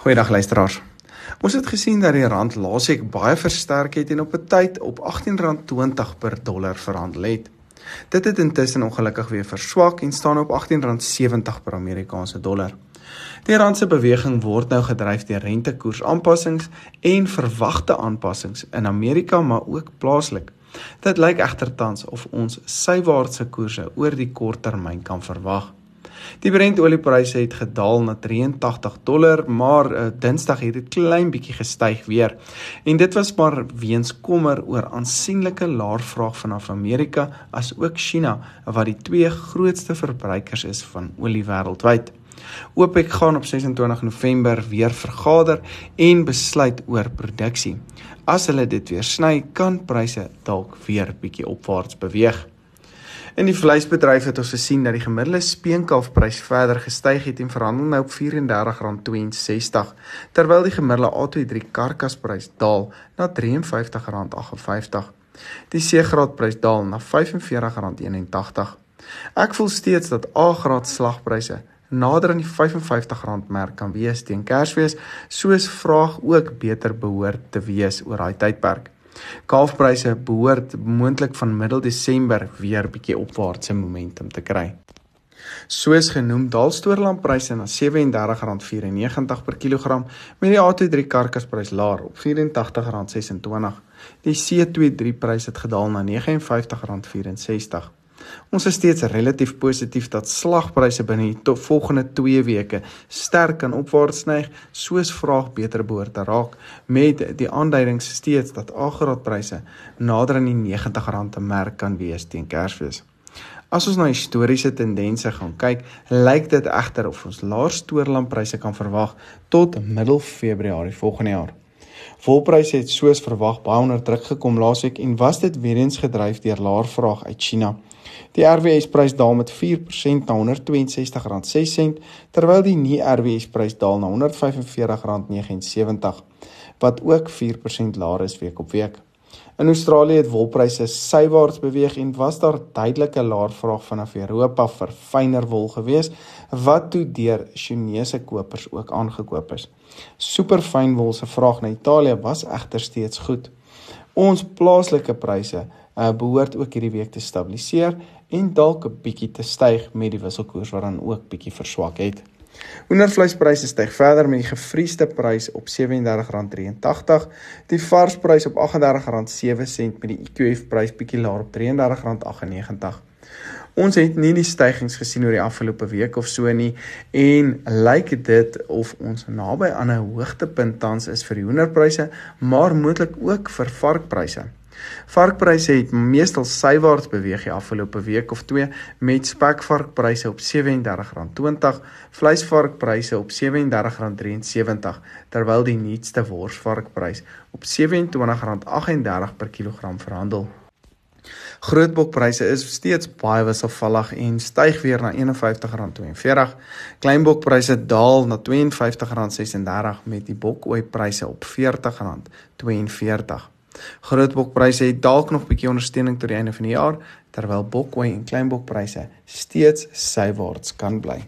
Goeiedag luisteraars. Ons het gesien dat die rand laasweek baie versterk het en op 'n tyd op R18.20 per dollar verhandel het. Dit het intussen ongelukkig weer verswak en staan op R18.70 per Amerikaanse dollar. Die rand se beweging word nou gedryf deur rentekoersaanpassings en verwagte aanpassings in Amerika maar ook plaaslik. Dit lyk egter tans of ons sywaartse koerse oor die kort termyn kan verwag. Die Brent oliepryse het gedaal na 83 dollar, maar uh, Dinsdag het dit klein bietjie gestyg weer. En dit was maar weens kommer oor aansienlike laer vraag vanaf Amerika as ook China, wat die twee grootste verbruikers is van olie wêreldwyd. OPEC gaan op 26 November weer vergader en besluit oor produksie. As hulle dit weer sny, kan pryse dalk weer bietjie opwaarts beweeg. In die vleisbedryf het ons gesien dat die gemiddelde speenkalfprys verder gestyg het en verhandel nou op R34.62 terwyl die gemiddelde A23 karkasprys daal na R53.58. Die C-graadprys daal na R45.81. Ek voel steeds dat A-graad slagpryse nader aan die R55 merk kan wees teen Kersfees, soos vraag ook beter behoort te wees oor daai tydperk. Kalfpryse behoort moontlik van middel Desember weer bietjie opwaartse momentum te kry. Soos genoem, daal stoorlandpryse na R37.94 per kilogram met die A23 karkasprys laer op R84.26. Die C23 prys het gedaal na R59.64. Ons is steeds relatief positief dat slagpryse binne die volgende 2 weke sterk kan opwaarts sny, soos vraag beter behoort te raak, met die aanduidings steeds dat agraatpryse nader aan die R90 te merk kan wees teen Kersfees. As ons na historiese tendense gaan kyk, lyk dit egter of ons laer stoorlandpryse kan verwag tot middel Februarie volgende jaar. Volpryse het soos verwag baie onder druk gekom laasweek en was dit weer eens gedryf deur laer vraag uit China. Die RWS prys daal met 4% na R162.06 terwyl die nie RWS prys daal na R145.79 wat ook 4% laer is week op week. In Australië het wolpryse sywaarts beweeg en was daar duidelike laer vraag vanaf Europa vir fynere wol gewees wat toe deur Chinese kopers ook aangekoop is. Superfyn wol se vraag na Italië was egter steeds goed. Ons plaaslike pryse uh, behoort ook hierdie week te stabiliseer en dalk 'n bietjie te styg met die wisselkoers wat dan ook bietjie verswak het. Hoendervleispryse styg verder met die gevriesde prys op R37.83, die varsprys op R38.07 met die IQF prys bietjie laer op R33.98. Ons het nie die stygings gesien oor die afgelope week of so nie en lyk dit of ons naby aan 'n hoogtepunt tans is vir hoenderpryse, maar moontlik ook vir varkpryse. Varkpryse het meestal sywaarts beweeg die afgelope week of twee met spekvarkpryse op R37.20, vleisvarkpryse op R37.73 terwyl die nuutste worsvarkprys op R27.38 per kilogram verhandel. Grootbokpryse is steeds baie wisselvallig en styg weer na R51.42. Kleinbokpryse daal na R52.36 met die bokoeipryse op R40.42. Grootbokpryse het dalk nog 'n bietjie ondersteuning tot die einde van die jaar, terwyl bokkoei en kleinbokpryse steeds sywaarts kan bly.